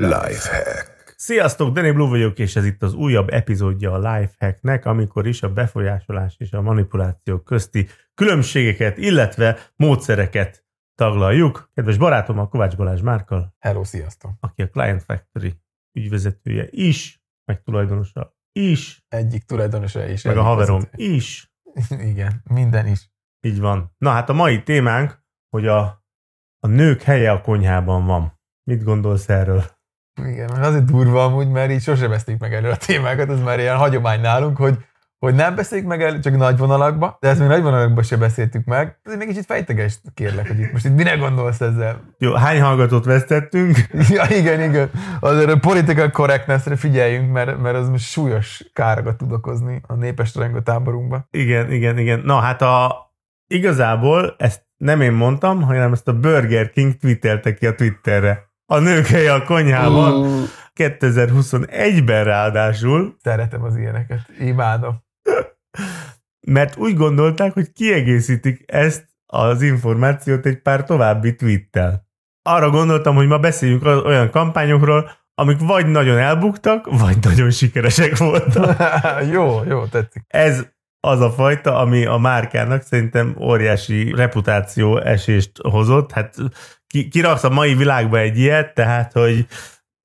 Lifehack. Sziasztok, Danny Blue vagyok, és ez itt az újabb epizódja a Lifehacknek, amikor is a befolyásolás és a manipuláció közti különbségeket, illetve módszereket taglaljuk. Kedves barátom, a Kovács Balázs Márkal, Hello, sziasztok! aki a Client Factory ügyvezetője is, meg tulajdonosa is, Egyik tulajdonosa is. meg a haverom vezető. is. Igen, minden is. Így van. Na hát a mai témánk, hogy a, a nők helye a konyhában van. Mit gondolsz erről? Igen, mert azért durva amúgy, mert így sose beszéljük meg erről a témákat, ez már ilyen hagyomány nálunk, hogy, hogy nem beszéljük meg el, csak nagy vonalakba, de ezt még nagy vonalakba se beszéltük meg. Ez még kicsit fejteges, kérlek, hogy itt most itt mire gondolsz ezzel? Jó, hány hallgatót vesztettünk? Ja, igen, igen. Azért a political correctness-re figyeljünk, mert, mert az most súlyos károkat tud okozni a népes rajongó táborunkba. Igen, igen, igen. Na hát a, igazából ezt nem én mondtam, hanem ezt a Burger King twittelte ki a Twitterre. A nők helye a konyhában 2021-ben ráadásul, Szeretem az ilyeneket. Imádom. mert úgy gondolták, hogy kiegészítik ezt az információt egy pár további tweettel. Arra gondoltam, hogy ma beszéljünk olyan kampányokról, amik vagy nagyon elbuktak, vagy nagyon sikeresek voltak. jó, jó, tetszik. Ez az a fajta, ami a márkának szerintem óriási reputáció esést hozott. Hát ki, kiraksz a mai világba egy ilyet, tehát, hogy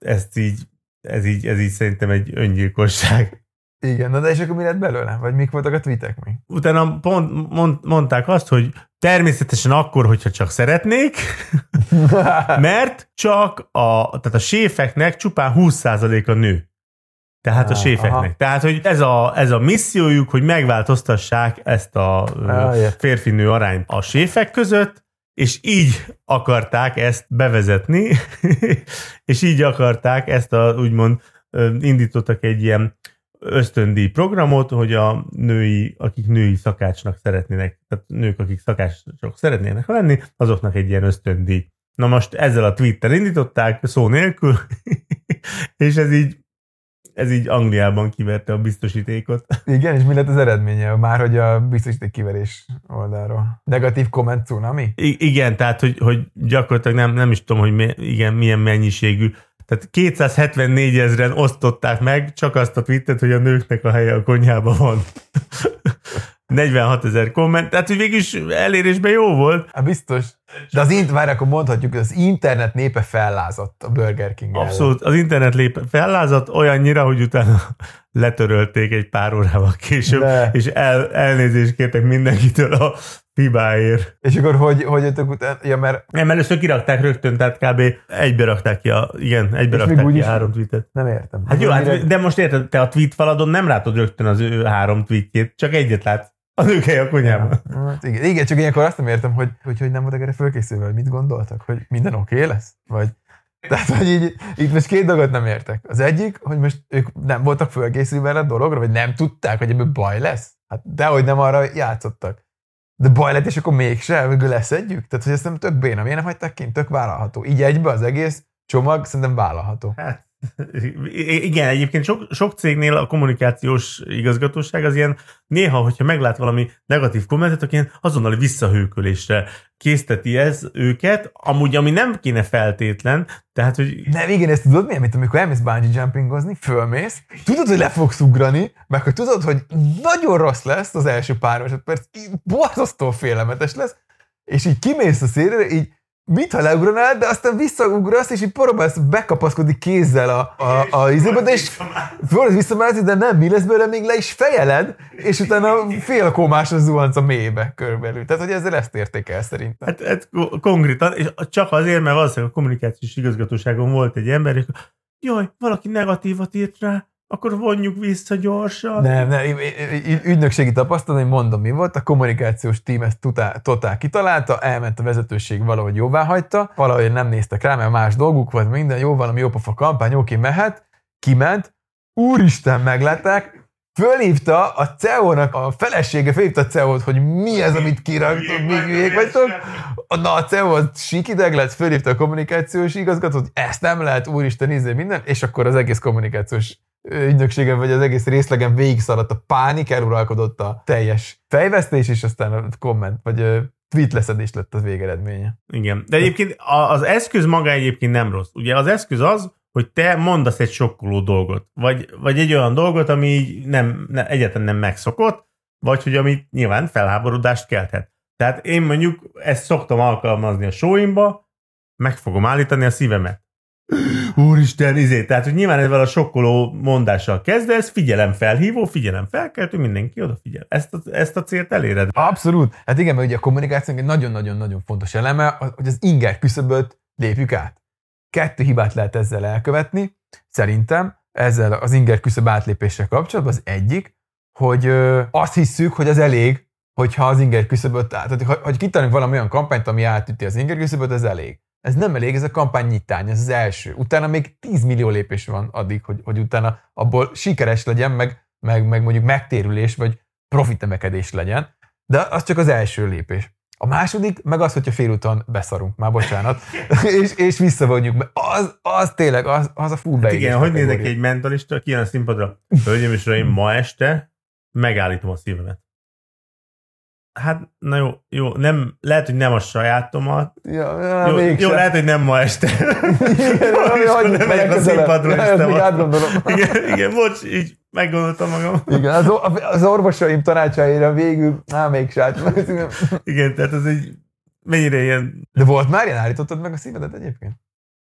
ezt így, ez így, ez így szerintem egy öngyilkosság. Igen, na de és akkor mi lett belőle? Vagy mik voltak a tweetek még? Utána pont mond, mondták azt, hogy természetesen akkor, hogyha csak szeretnék, mert csak a, tehát a séfeknek csupán 20% a nő. Tehát a Ah, séfeknek. aha. Tehát, hogy ez a, ez a missziójuk, hogy megváltoztassák ezt a Ah, férfinő arányt a séfek között, és így akarták ezt bevezetni, és így akarták ezt a, úgymond indítottak egy ilyen ösztöndíj programot, hogy a női, akik női szakácsnak szeretnének, tehát nők, akik szakácsok szeretnének lenni, azoknak egy ilyen ösztöndíj. Na most ezzel a Twitter indították, szó nélkül, és ez így, ez így Angliában kiverte a biztosítékot. Igen, és mi lett az eredménye? Már hogy a biztosíték kiverés oldalról. Negatív komment cunami? I- igen, tehát, hogy, hogy gyakorlatilag nem, nem is tudom, hogy mi, igen, milyen mennyiségű. Tehát 274 ezeren osztották meg csak azt a tweetet, hogy a nőknek a helye a konyhában van. 46 ezer komment, tehát hogy végülis elérésben jó volt. Hát biztos. De az int, várj, akkor mondhatjuk, hogy az internet népe fellázadt a Burger King ellen. Abszolút az internet lép fellázadt olyannyira, hogy utána letörölték egy pár órával később, De. és el, elnézést kértek mindenkitől a hibáért. És akkor hogy, hogy jöttök utána? Ja, mert Nem, először kirakták rögtön, tehát kb. egybe rakták ki a, igen, egybe És rakták ki a három tweetet. nem értem. Hát jó, hát, de most érted, te a tweet faladon nem látod rögtön az ő három tweetjét, csak egyet látsz. A nők hely a konyhában. Hát igen, igen, csak ilyenkor azt nem értem, hogy, hogy, hogy nem voltak erre fölkészülve, hogy mit gondoltak, hogy minden oké okay lesz? Vagy tehát, hogy így, itt most két dolgot nem értek. Az egyik, hogy most ők nem voltak fölkészülve erre a dologra, vagy nem tudták, hogy ebből baj lesz. Hát dehogy nem arra játszottak. De baj lett, és akkor mégse, végül leszedjük? Tehát, hogy ezt nem tök béna. Miért nem hagyták kint? Tök vállalható. Így egybe az egész csomag szerintem vállalható. Hát, igen, egyébként sok, sok cégnél a kommunikációs igazgatóság az ilyen, néha, hogyha meglát valami negatív kommentet, akkor ilyen azonnali visszahőkölésre készteti ez őket, amúgy ami nem kéne feltétlen, tehát, hogy Nem, igen, ezt tudod milyen, mint amikor elmész bungee jumpingozni, fölmész, tudod, hogy le fogsz ugrani, meg hogy tudod, hogy nagyon rossz lesz az első pár másodperc, borzasztó félelmetes lesz, és így kimész a szélre, így mintha leugranál, de aztán visszaugrasz, és így próbálsz bekapaszkodni kézzel a, a, a izébe, de és fölös visszamászni, de nem, mi lesz belőle, még le is fejeled, és utána félkomásra zuhansz a mélybe körülbelül. Tehát, hogy ezzel ezt érték el szerintem. Hát, hát ko- konkrétan, és csak azért, mert valószínűleg a kommunikációs igazgatóságon volt egy ember, és jaj, valaki negatívat írt rá, akkor vonjuk vissza gyorsan. Nem, nem, ügynökségi tapasztalat, hogy mondom, mi volt, a kommunikációs tím ezt totál, totál kitalálta, elment a vezetőség valahogy jóvá hagyta, valahogy nem néztek rá, mert más dolguk volt, minden jó, valami jópofa kampány, oké, mehet, kiment, úristen, meglátták, Fölhívta a CEO-nak, a felesége fölhívta a CEO-t, hogy mi ez, amit kiraktok, mi hülyék vagytok. Na, a CEO az síkideg lett, fölhívta a kommunikációs igazgatót, ezt nem lehet, úristen, izé minden, és akkor az egész kommunikációs ügynökségen, vagy az egész részlegen végigszaladt a pánik, eluralkodott a teljes fejvesztés, és aztán a komment, vagy tweet leszedés lett az végeredménye. Igen. De egyébként az eszköz maga egyébként nem rossz. Ugye az eszköz az, hogy te mondasz egy sokkoló dolgot, vagy, vagy egy olyan dolgot, ami nem, nem, egyáltalán nem megszokott, vagy hogy ami nyilván felháborodást kelthet. Tehát én mondjuk ezt szoktam alkalmazni a showimba, meg fogom állítani a szívemet. Úristen, izé, tehát hogy nyilván ezzel a sokkoló mondással kezdesz, figyelem felhívó, figyelem felkeltő, mindenki odafigyel. Ezt a, ezt a célt eléred. Abszolút. Hát igen, mert ugye a kommunikációnk egy nagyon-nagyon-nagyon fontos eleme, hogy az inger küszöböt lépjük át. Kettő hibát lehet ezzel elkövetni, szerintem, ezzel az inger küszöb átlépéssel kapcsolatban. Az egyik, hogy ö, azt hisszük, hogy az elég, hogyha az inger küszöböt, tehát hogy, hogy kitalálunk valami olyan kampányt, ami átüti az inger küszöböt, ez elég. Ez nem elég, ez a kampány nyitány, ez az első. Utána még 10 millió lépés van addig, hogy, hogy utána abból sikeres legyen, meg, meg, meg mondjuk megtérülés, vagy profitemekedés legyen. De az csak az első lépés. A második, meg az, hogyha félúton beszarunk, már bocsánat, és, és visszavonjuk be. Az, az tényleg, az, az a full hát Igen, hogy nézek egy mentalista, kijön a színpadra, hölgyeim és uraim, ma este megállítom a szívemet. Hát, na jó, jó, nem, lehet, hogy nem a sajátomat. Ja, ja, jó, jó, lehet, hogy nem ma este. igen, nem megyek a színpadról este. Igen, igen, bocs, így meggondoltam magam. Igen, az, az orvosaim tanácsaira végül, á, mégsem. igen, tehát ez egy mennyire ilyen... De volt már ilyen, állítottad meg a szívedet egyébként?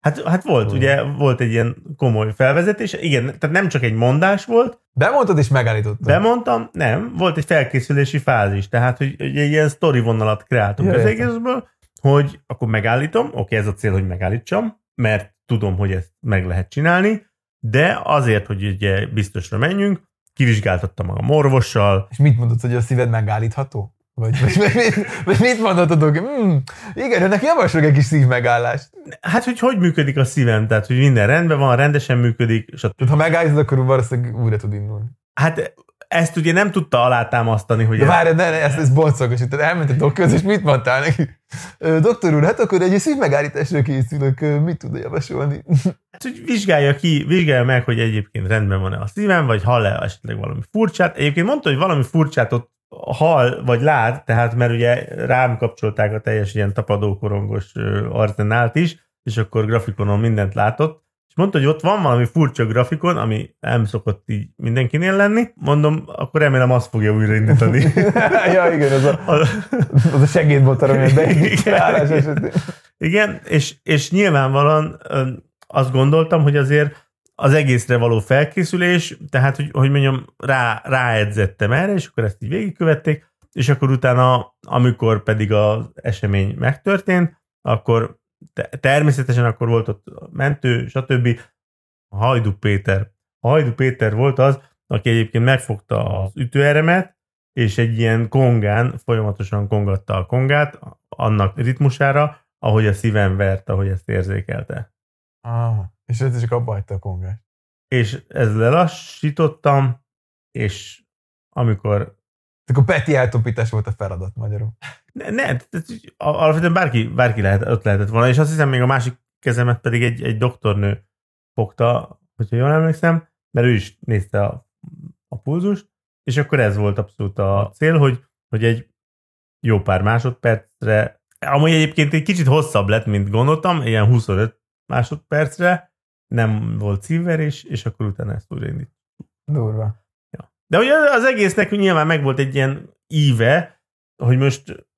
Hát, hát volt, ugye volt egy ilyen komoly felvezetés, igen, tehát nem csak egy mondás volt. Bemondtad és megállítottad? Bemondtam, nem, volt egy felkészülési fázis, tehát hogy, hogy egy ilyen story vonalat kreáltunk az egészből, hogy akkor megállítom, oké, ez a cél, hogy megállítsam, mert tudom, hogy ezt meg lehet csinálni, de azért, hogy ugye biztosra menjünk, kivizsgáltattam magam orvossal. És mit mondod, hogy a szíved megállítható? Vagy, vagy, vagy, vagy mit mondhatod? Hmm, igen, önnek javaslok egy kis szívmegállást. Hát, hogy hogy működik a szívem, tehát, hogy minden rendben van, rendesen működik. Tehát, ha megállítod, akkor valószínűleg újra tud indulni. Hát ezt ugye nem tudta alátámasztani, hogy... De várj, ne, ne, ezt, ezt boncolgos, tehát elment a doktorhoz, és mit mondtál neki? Doktor úr, hát akkor egy szívmegállításra készülök, mit tud javasolni? Hát, hogy vizsgálja ki, vizsgálja meg, hogy egyébként rendben van-e a szívem, vagy hall-e esetleg valami furcsát. Egyébként mondta, hogy valami furcsát ott hal, vagy lát, tehát mert ugye rám kapcsolták a teljes ilyen tapadókorongos arzenált is, és akkor grafikonon mindent látott, és mondta, hogy ott van valami furcsa grafikon, ami nem szokott így mindenkinél lenni. Mondom, akkor remélem azt fogja újraindítani. ja, igen, az a, az a segédmotor, ami beállás Igen, és, és nyilvánvalóan azt gondoltam, hogy azért az egészre való felkészülés, tehát, hogy, hogy mondjam, rá, ráedzettem erre, és akkor ezt így végigkövették, és akkor utána, amikor pedig az esemény megtörtént, akkor természetesen akkor volt ott mentő, stb. Hajdu Péter. Hajdu Péter volt az, aki egyébként megfogta az ütőeremet, és egy ilyen kongán folyamatosan kongatta a kongát, annak ritmusára, ahogy a szívem vert, ahogy ezt érzékelte. Ah. És ez csak abba hagyta a kongást. És ez lelassítottam, és amikor... Akkor Peti eltopítás volt a feladat magyarul. Ne, ne alapvetően bárki, bárki lehet, ott lehetett volna, és azt hiszem még a másik kezemet pedig egy, egy doktornő fogta, hogyha jól emlékszem, mert ő is nézte a, a pulzust, és akkor ez volt abszolút a cél, hogy, hogy egy jó pár másodpercre, amúgy egyébként egy kicsit hosszabb lett, mint gondoltam, ilyen 25 másodpercre, nem volt szívverés, és akkor utána ezt újraindít. Durva. Ja. De ugye az egésznek nyilván meg volt egy ilyen íve, hogy most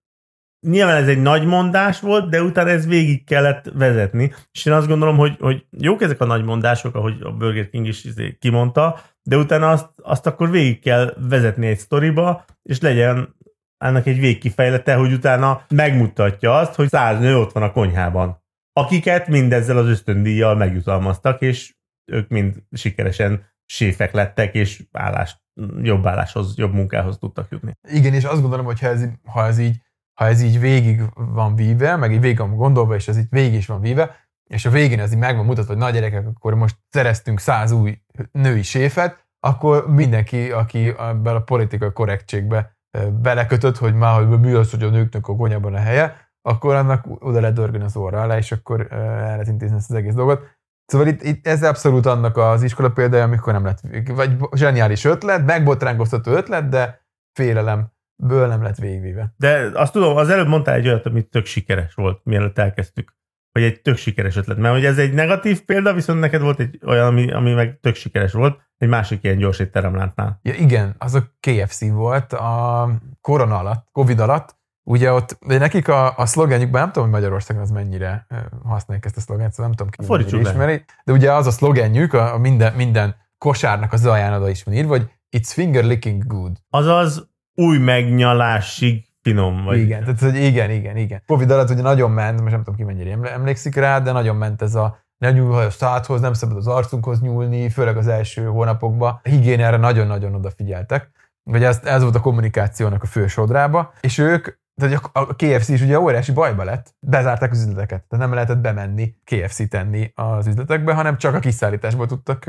nyilván ez egy nagy mondás volt, de utána ez végig kellett vezetni, és én azt gondolom, hogy, hogy jók ezek a nagy mondások, ahogy a Burger King is izé kimondta, de utána azt, azt akkor végig kell vezetni egy sztoriba, és legyen annak egy végkifejlete, hogy utána megmutatja azt, hogy száz nő ott van a konyhában akiket mindezzel az ösztöndíjjal megjutalmaztak, és ők mind sikeresen séfek lettek, és állást, jobb álláshoz, jobb munkához tudtak jutni. Igen, és azt gondolom, hogy ha ez, ha ez így ha ez így végig van víve, meg így végig van gondolva, és ez így végig is van víve, és a végén ez így meg van mutatva, hogy nagy gyerekek, akkor most szereztünk száz új női séfet, akkor mindenki, aki ebben a politikai korrektségbe belekötött, hogy már hogy mi az, hogy a nőknek a gonyában a helye, akkor annak oda lehet dörgölni az orra alá, és akkor el lehet intézni ezt az egész dolgot. Szóval itt, itt ez abszolút annak az iskola példája, amikor nem lett, vagy zseniális ötlet, megbotránkoztató ötlet, de félelemből nem lett végigvéve. De azt tudom, az előbb mondtál egy olyat, amit tök sikeres volt, mielőtt elkezdtük hogy egy tök sikeres ötlet. Mert hogy ez egy negatív példa, viszont neked volt egy olyan, ami, ami meg tök sikeres volt, egy másik ilyen gyors étteremlántnál. Ja, igen, az a KFC volt a korona alatt, Covid alatt, Ugye ott, de nekik a, a szlogenjükben, nem tudom, hogy Magyarországon az mennyire használják ezt a szlogent, szóval nem tudom ki ismeri, de ugye az a szlogenjük, a, a minden, minden kosárnak az alján oda is van írva, hogy it's finger licking good. Azaz új megnyalásig finom vagy. Igen, tehát hogy igen, igen, igen. Covid alatt ugye nagyon ment, most nem tudom ki mennyire emlékszik rá, de nagyon ment ez a ne nyúlj a szádhoz, nem szabad az arcunkhoz nyúlni, főleg az első hónapokban. A higiéniára nagyon-nagyon odafigyeltek. Vagy ez, ez volt a kommunikációnak a fő sodrába, és ők tehát a KFC is ugye óriási bajba lett, bezárták az üzleteket, tehát nem lehetett bemenni, KFC tenni az üzletekbe, hanem csak a kiszállításból tudtak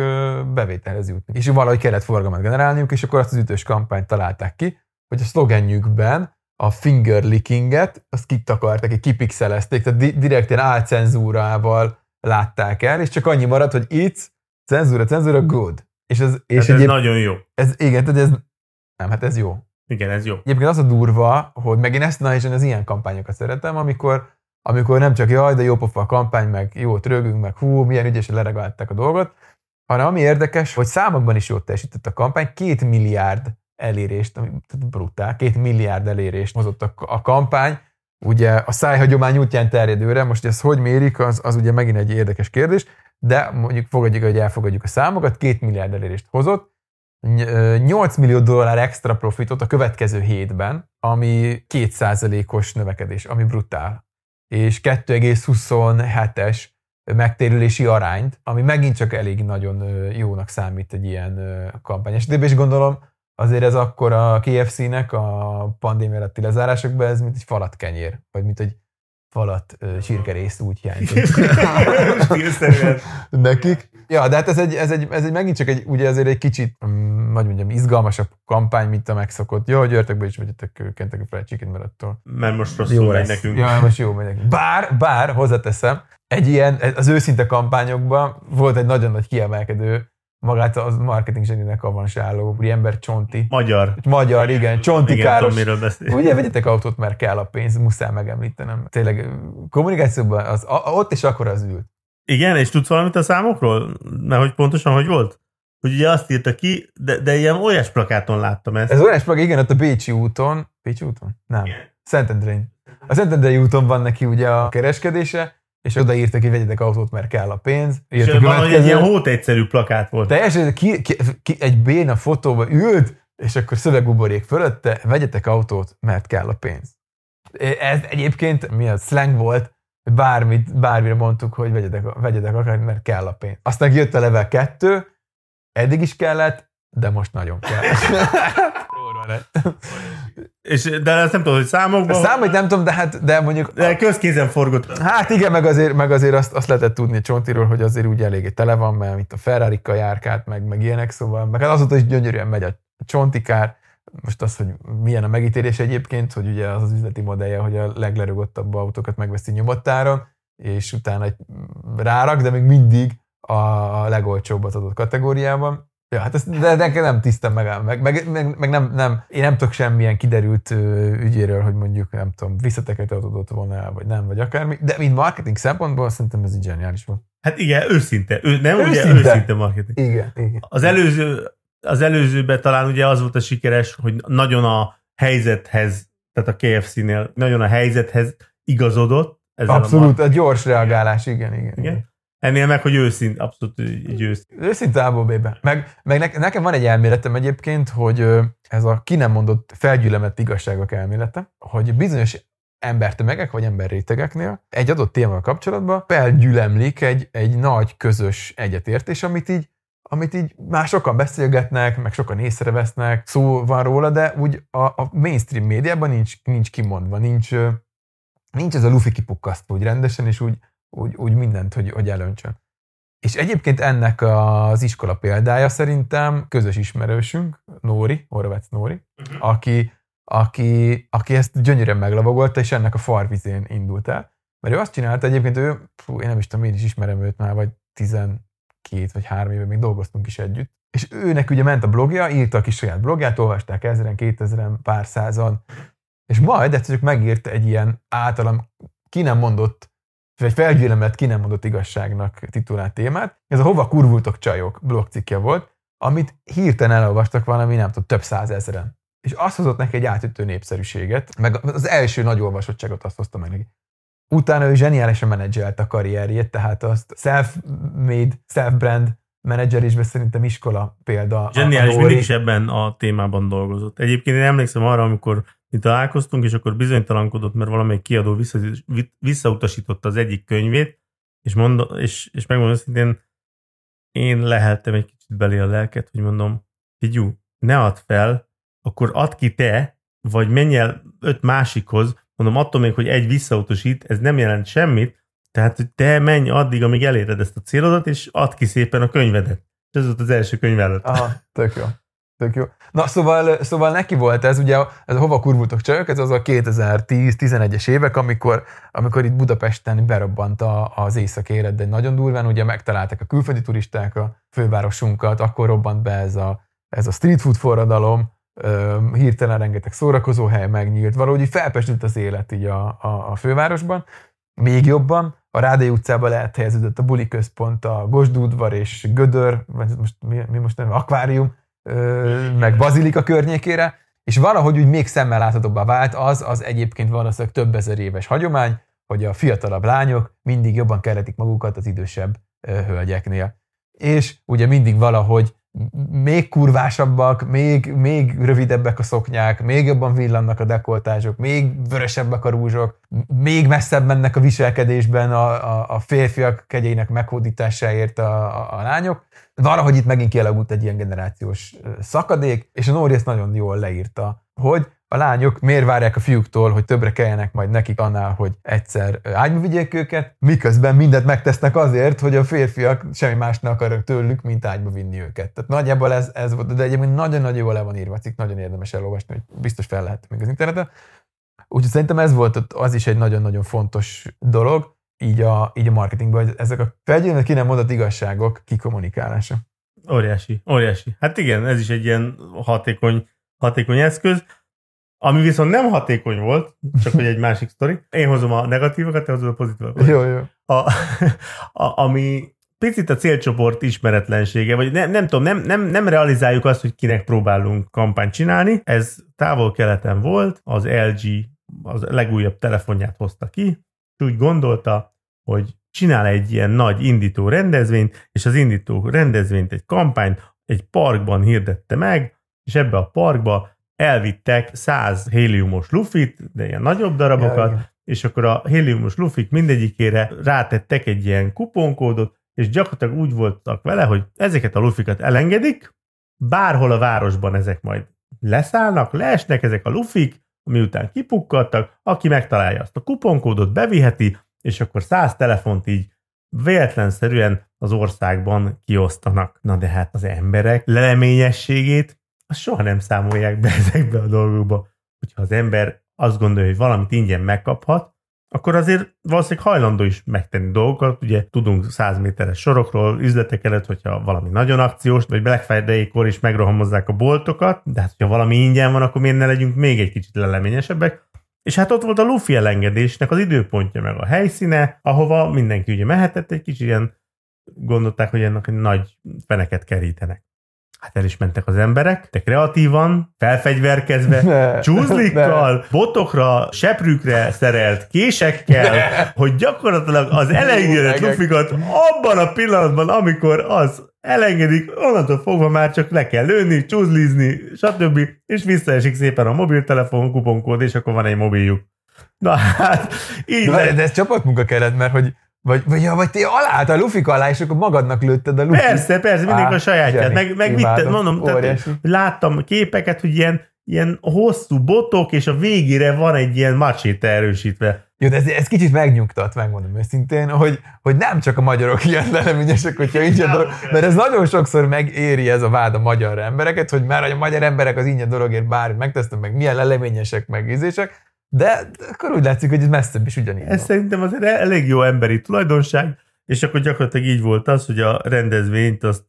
bevételhez jutni. És valahogy kellett forgalmat generálniuk, és akkor azt az ütős kampányt találták ki, hogy a szlogenjükben a finger lickinget, azt kitakarták, kipixelezték, tehát di- direkt ilyen álcenzúrával látták el, és csak annyi maradt, hogy itt cenzúra, cenzúra, good. És ez, és ez egyéb, nagyon jó. Ez, igen, tehát ez, nem, hát ez jó. Igen, ez jó. Egyébként az a durva, hogy meg én ezt, na és én az ilyen kampányokat szeretem, amikor, amikor nem csak jaj, de jó pofa a kampány, meg jó rögünk, meg hú, milyen ügyesen leregálták a dolgot, hanem ami érdekes, hogy számokban is jól teljesített a kampány, két milliárd elérést, ami brutál, két milliárd elérést hozott a, a kampány, ugye a szájhagyomány útján terjedőre, most ezt hogy mérik, az, az ugye megint egy érdekes kérdés, de mondjuk fogadjuk, hogy elfogadjuk a számokat, két milliárd elérést hozott, 8 millió dollár extra profitot a következő hétben, ami 2%-os növekedés, ami brutál. És 2,27-es megtérülési arányt, ami megint csak elég nagyon jónak számít egy ilyen kampány esetében, és gondolom azért ez akkor a KFC-nek a pandémia alatti lezárásokban ez mint egy falat kenyér, vagy mint egy falat sírkerész úgy hiányzott. Nekik. Ja, de hát ez egy, ez egy, ez egy megint csak egy, ugye azért egy kicsit, mm, hogy mondjam, izgalmasabb kampány, mint a megszokott. Jó, gyertek be is vegyetek Kentucky Fried Chicken, mert attól. Mert most rosszul jó megy nekünk. Ja, most jó megy nekünk. Bár, bár, hozzáteszem, egy ilyen, az őszinte kampányokban volt egy nagyon nagy kiemelkedő magát az marketing zseninek avansáló ember Csonti. Magyar. Magyar, igen. Csonti igen, Káros. Tudom, miről. Ugye vegyetek autót, mert kell a pénz, muszáj megemlítenem. Tényleg kommunikációban az, a, ott is akkor az ült. Igen, és tudsz valamit a számokról? Mert hogy pontosan hogy volt? Hogy ugye azt írta ki, de, de ilyen olyas plakáton láttam ezt. Ez olyas plakát, igen, ott a Bécsi úton. Bécsi úton? Nem. Szentendrén. A Szentendrei úton van neki ugye a kereskedése, és odaírta ki, vegyetek autót, mert kell a pénz. És valahogy egy ilyen hót egyszerű plakát volt. Teljesen ki, ki, ki, egy béna fotóba ült, és akkor szövegbuborék fölötte, vegyetek autót, mert kell a pénz. Ez egyébként mi a slang volt, bármit, bármire mondtuk, hogy vegyetek, vegyetek akár, mert kell a pénz. Aztán jött a level 2, eddig is kellett, de most nagyon kell. És, de ezt nem tudom, hogy számokban... Számot nem tudom, de hát de mondjuk... De közkézen forgott. Hát igen, meg azért, meg azért azt, azt lehetett tudni Csontiról, hogy azért úgy eléggé tele van, mert mint a ferrari járkált, meg, meg ilyenek, szóval, meg hát azóta is gyönyörűen megy a csontikár. Most az, hogy milyen a megítélés egyébként, hogy ugye az az üzleti modellje, hogy a leglerögottabb autókat megveszi nyomottáron, és utána egy rárak, de még mindig a legolcsóbbat adott kategóriában. Ja, hát ezt, de nekem nem tisztem meg, meg, meg, meg, meg nem, nem, én nem tudok semmilyen kiderült ügyéről, hogy mondjuk, nem tudom, visszatekerte adott volna el, vagy nem, vagy akármi, de mint marketing szempontból szerintem ez egy zseniális volt. Hát igen, őszinte, ő, nem őszinte. ugye őszinte marketing. Igen, igen. Az előző, az előzőben talán ugye az volt a sikeres, hogy nagyon a helyzethez, tehát a KFC-nél nagyon a helyzethez igazodott. Abszolút, a, a gyors reagálás, igen, igen. igen. igen. Ennél meg, hogy őszint, abszolút egy őszint. Őszinte ABB-be. Meg, meg ne, nekem van egy elméletem egyébként, hogy ez a ki nem mondott felgyülemett igazságok elmélete, hogy bizonyos embertömegek vagy emberrétegeknél egy adott témával kapcsolatban felgyülemlik egy, egy nagy közös egyetértés, amit így amit így már sokan beszélgetnek, meg sokan észrevesznek, szó van róla, de úgy a, a mainstream médiában nincs, nincs kimondva, nincs, nincs ez a lufi kipukkasztó úgy rendesen, és úgy úgy, úgy mindent, hogy, hogy elöntsön. És egyébként ennek az iskola példája szerintem közös ismerősünk, Nóri, Horváth Nóri, uh-huh. aki, aki, aki ezt gyönyörűen meglavagolta, és ennek a farvizén indult el. Mert ő azt csinálta, egyébként ő, fú, én nem is tudom, én is ismerem őt már, vagy 12 vagy 3 éve még dolgoztunk is együtt. És őnek ugye ment a blogja, írta a kis saját blogját, olvasták ezeren, kétezeren, pár százan, és majd egyszer csak megírta egy ilyen általam ki nem mondott egy felgyűlömet ki nem mondott igazságnak titulált témát. Ez a Hova kurvultok csajok blogcikke volt, amit hirtelen elolvastak valami, nem tudom, több százezeren. És azt hozott neki egy átütő népszerűséget, meg az első nagy olvasottságot azt hozta meg neki. Utána ő zseniálisan menedzselt a karrierjét, tehát azt self-made, self-brand menedzser is, szerintem iskola példa. Zseniális, mindig is ebben a témában dolgozott. Egyébként én emlékszem arra, amikor mi találkoztunk, és akkor bizonytalankodott, mert valamelyik kiadó vissza, visszautasította az egyik könyvét, és, mond, és, és megmondom szintén, én leheltem egy kicsit belé a lelket, hogy mondom, figyú, ne add fel, akkor add ki te, vagy menj el öt másikhoz, mondom, attól még, hogy egy visszautasít, ez nem jelent semmit, tehát, hogy te menj addig, amíg eléred ezt a célodat, és add ki szépen a könyvedet. És ez volt az első könyv előtt. Aha, tök jó. Tök jó. Na, szóval, szóval neki volt ez, ugye, ez a hova kurvultok csajok, ez az a 2010-11-es évek, amikor, amikor itt Budapesten berobbant a, az észak de nagyon durván, ugye megtalálták a külföldi turisták a fővárosunkat, akkor robbant be ez a, ez a street food forradalom, hirtelen rengeteg szórakozó hely megnyílt, valahogy így felpesült az élet így a, a, a fővárosban, még jobban, a Rádai utcában lehet helyeződött a buli központ, a Gosdúdvar és Gödör, vagy most, mi, mi most nem, akvárium, meg Bazilika környékére, és valahogy úgy még szemmel láthatóbbá vált az, az egyébként valószínűleg több ezer éves hagyomány, hogy a fiatalabb lányok mindig jobban keretik magukat az idősebb hölgyeknél. És ugye mindig valahogy még kurvásabbak, még, még rövidebbek a szoknyák, még jobban villannak a dekoltázsok, még vörösebbek a rúzsok, még messzebb mennek a viselkedésben a, a, a férfiak kegyeinek meghódításáért a, a, a lányok. Valahogy itt megint kialakult egy ilyen generációs szakadék, és a ezt nagyon jól leírta, hogy a lányok miért várják a fiúktól, hogy többre kelljenek majd nekik annál, hogy egyszer ágyba vigyék őket, miközben mindent megtesznek azért, hogy a férfiak semmi más ne akarok tőlük, mint ágyba vinni őket. Tehát nagyjából ez, ez volt, de egyébként nagyon-nagyon jól le van írva, cikk, nagyon érdemes elolvasni, hogy biztos fel lehet még az interneten. Úgyhogy szerintem ez volt az is egy nagyon-nagyon fontos dolog, így a, így a marketingben, hogy ezek a felgyűlnek ki nem mondott igazságok kikommunikálása. Óriási, óriási. Hát igen, ez is egy ilyen hatékony, hatékony eszköz. Ami viszont nem hatékony volt, csak hogy egy másik sztori. Én hozom a negatívokat, te hozod a pozitívokat. Jó, jó. A, a, ami picit a célcsoport ismeretlensége, vagy nem, nem tudom, nem, nem, nem realizáljuk azt, hogy kinek próbálunk kampányt csinálni. Ez távol-keleten volt, az LG az legújabb telefonját hozta ki, és úgy gondolta, hogy csinál egy ilyen nagy indító rendezvényt, és az indító rendezvényt, egy kampányt egy parkban hirdette meg, és ebbe a parkba elvittek 100 héliumos lufit, de ilyen nagyobb darabokat, ja, és akkor a héliumos lufik mindegyikére rátettek egy ilyen kuponkódot, és gyakorlatilag úgy voltak vele, hogy ezeket a lufikat elengedik, bárhol a városban ezek majd leszállnak, leesnek ezek a lufik, miután kipukkadtak, aki megtalálja azt a kuponkódot, beviheti, és akkor 100 telefont így véletlenszerűen az országban kiosztanak. Na de hát az emberek leleményességét azt soha nem számolják be ezekbe a dolgokba. Hogyha az ember azt gondolja, hogy valamit ingyen megkaphat, akkor azért valószínűleg hajlandó is megtenni dolgokat. Ugye tudunk 100 méteres sorokról, üzletek előtt, hogyha valami nagyon akciós, vagy Black Friday-kor is megrohamozzák a boltokat, de hát, hogyha valami ingyen van, akkor miért ne legyünk még egy kicsit leleményesebbek. És hát ott volt a Luffy elengedésnek az időpontja, meg a helyszíne, ahova mindenki ugye mehetett, egy kicsit ilyen gondolták, hogy ennek nagy feneket kerítenek. Hát el is mentek az emberek, de kreatívan, felfegyverkezve, ne, csúzlikkal, ne. botokra, seprűkre szerelt késekkel, ne. hogy gyakorlatilag az elengedett lufikat abban a pillanatban, amikor az elengedik, onnantól fogva már csak le kell lőni, csúzlizni, stb. És visszaesik szépen a mobiltelefon kuponkód, és akkor van egy mobiljuk. Na hát, így de, de ez csapatmunka kellett, mert hogy vagy, vagy, ja, vagy te alá, a lufik alá, és akkor magadnak lőtted a lufik. Persze, persze, mindig a sajátját. Meg, meg vitted, mondom, tehát, láttam képeket, hogy ilyen, ilyen hosszú botok, és a végére van egy ilyen macséte erősítve. Jó, de ez, ez kicsit megnyugtat, megmondom őszintén, hogy, hogy nem csak a magyarok ilyen leleményesek, hogyha ingyen dolog, mert ez nagyon sokszor megéri ez a vád a magyar embereket, hogy már a magyar emberek az ingyen dologért bármit megtesznek, meg milyen leleményesek, meg ízések, de akkor úgy látszik, hogy ez messzebb is ugyanígy. Ez van. szerintem az elég jó emberi tulajdonság, és akkor gyakorlatilag így volt az, hogy a rendezvényt azt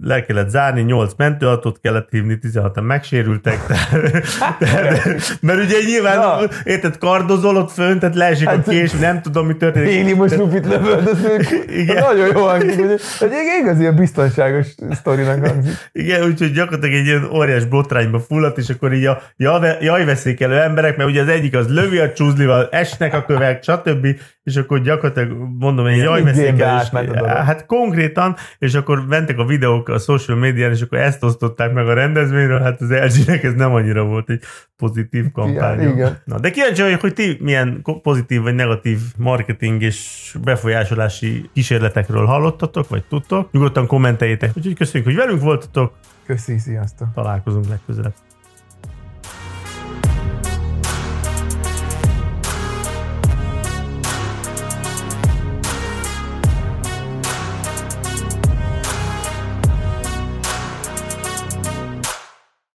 le kellett zárni, 8 mentőautót kellett hívni, 16-an megsérültek, tehát, tehát, mert ugye nyilván, Na. érted, kardozol ott fönt, tehát leesik Hát, a kés, nem tudom, mi történik. Én most Rupit lövöldözők. Igen. Nagyon jó hangzik. hogy Egy igazi a biztonságos sztorinak hangzik. Igen, úgyhogy gyakorlatilag egy ilyen óriás botrányba fulladt, és akkor így a jaj- jajveszékelő emberek, mert ugye az egyik az lövi a csúzlival, esnek a kövek, stb., és akkor gyakorlatilag mondom, egy jajveszékelés. dolog. Hát konkrétan, és akkor mentek a videók a social médián, és akkor ezt osztották meg a rendezvényről, hát az LG-nek ez nem annyira volt egy pozitív kampány. igen. Na, de kíváncsi vagyok, hogy ti milyen pozitív vagy negatív marketing és befolyásolási kísérletekről hallottatok, vagy tudtok. Nyugodtan kommenteljétek. Úgyhogy köszönjük, hogy velünk voltatok, Köszi, sziasztok. találkozunk legközelebb.